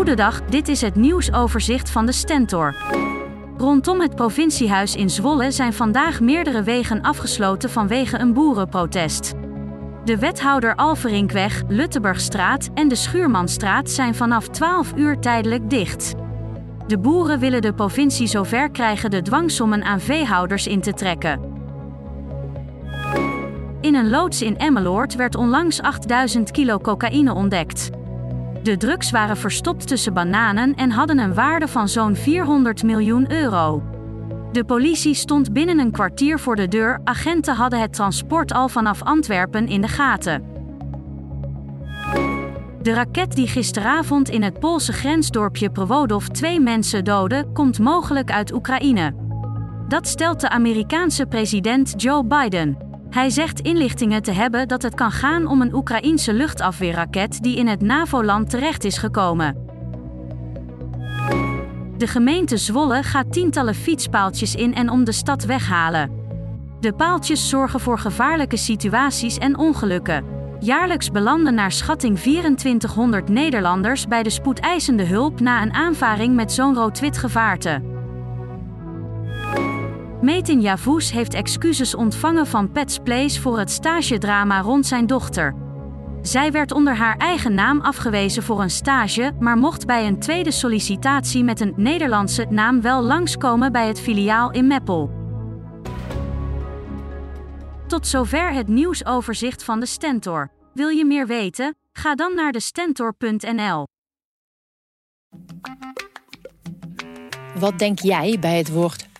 Goedendag, dit is het nieuwsoverzicht van de Stentor. Rondom het provinciehuis in Zwolle zijn vandaag meerdere wegen afgesloten vanwege een boerenprotest. De wethouder Alverinkweg, Lutteburgstraat en de Schuurmanstraat zijn vanaf 12 uur tijdelijk dicht. De boeren willen de provincie zover krijgen de dwangsommen aan veehouders in te trekken. In een loods in Emmeloord werd onlangs 8000 kilo cocaïne ontdekt. De drugs waren verstopt tussen bananen en hadden een waarde van zo'n 400 miljoen euro. De politie stond binnen een kwartier voor de deur, agenten hadden het transport al vanaf Antwerpen in de gaten. De raket die gisteravond in het Poolse grensdorpje Prowodov twee mensen doodde, komt mogelijk uit Oekraïne. Dat stelt de Amerikaanse president Joe Biden. Hij zegt inlichtingen te hebben dat het kan gaan om een Oekraïense luchtafweerraket die in het NAVO-land terecht is gekomen. De gemeente Zwolle gaat tientallen fietspaaltjes in en om de stad weghalen. De paaltjes zorgen voor gevaarlijke situaties en ongelukken. Jaarlijks belanden naar schatting 2400 Nederlanders bij de spoedeisende hulp na een aanvaring met zo'n rood-wit gevaarte. Metin Yavuz heeft excuses ontvangen van Pets Place voor het stagedrama rond zijn dochter. Zij werd onder haar eigen naam afgewezen voor een stage, maar mocht bij een tweede sollicitatie met een Nederlandse naam wel langskomen bij het filiaal in Meppel. Tot zover het nieuwsoverzicht van de Stentor. Wil je meer weten? Ga dan naar de stentor.nl. Wat denk jij bij het woord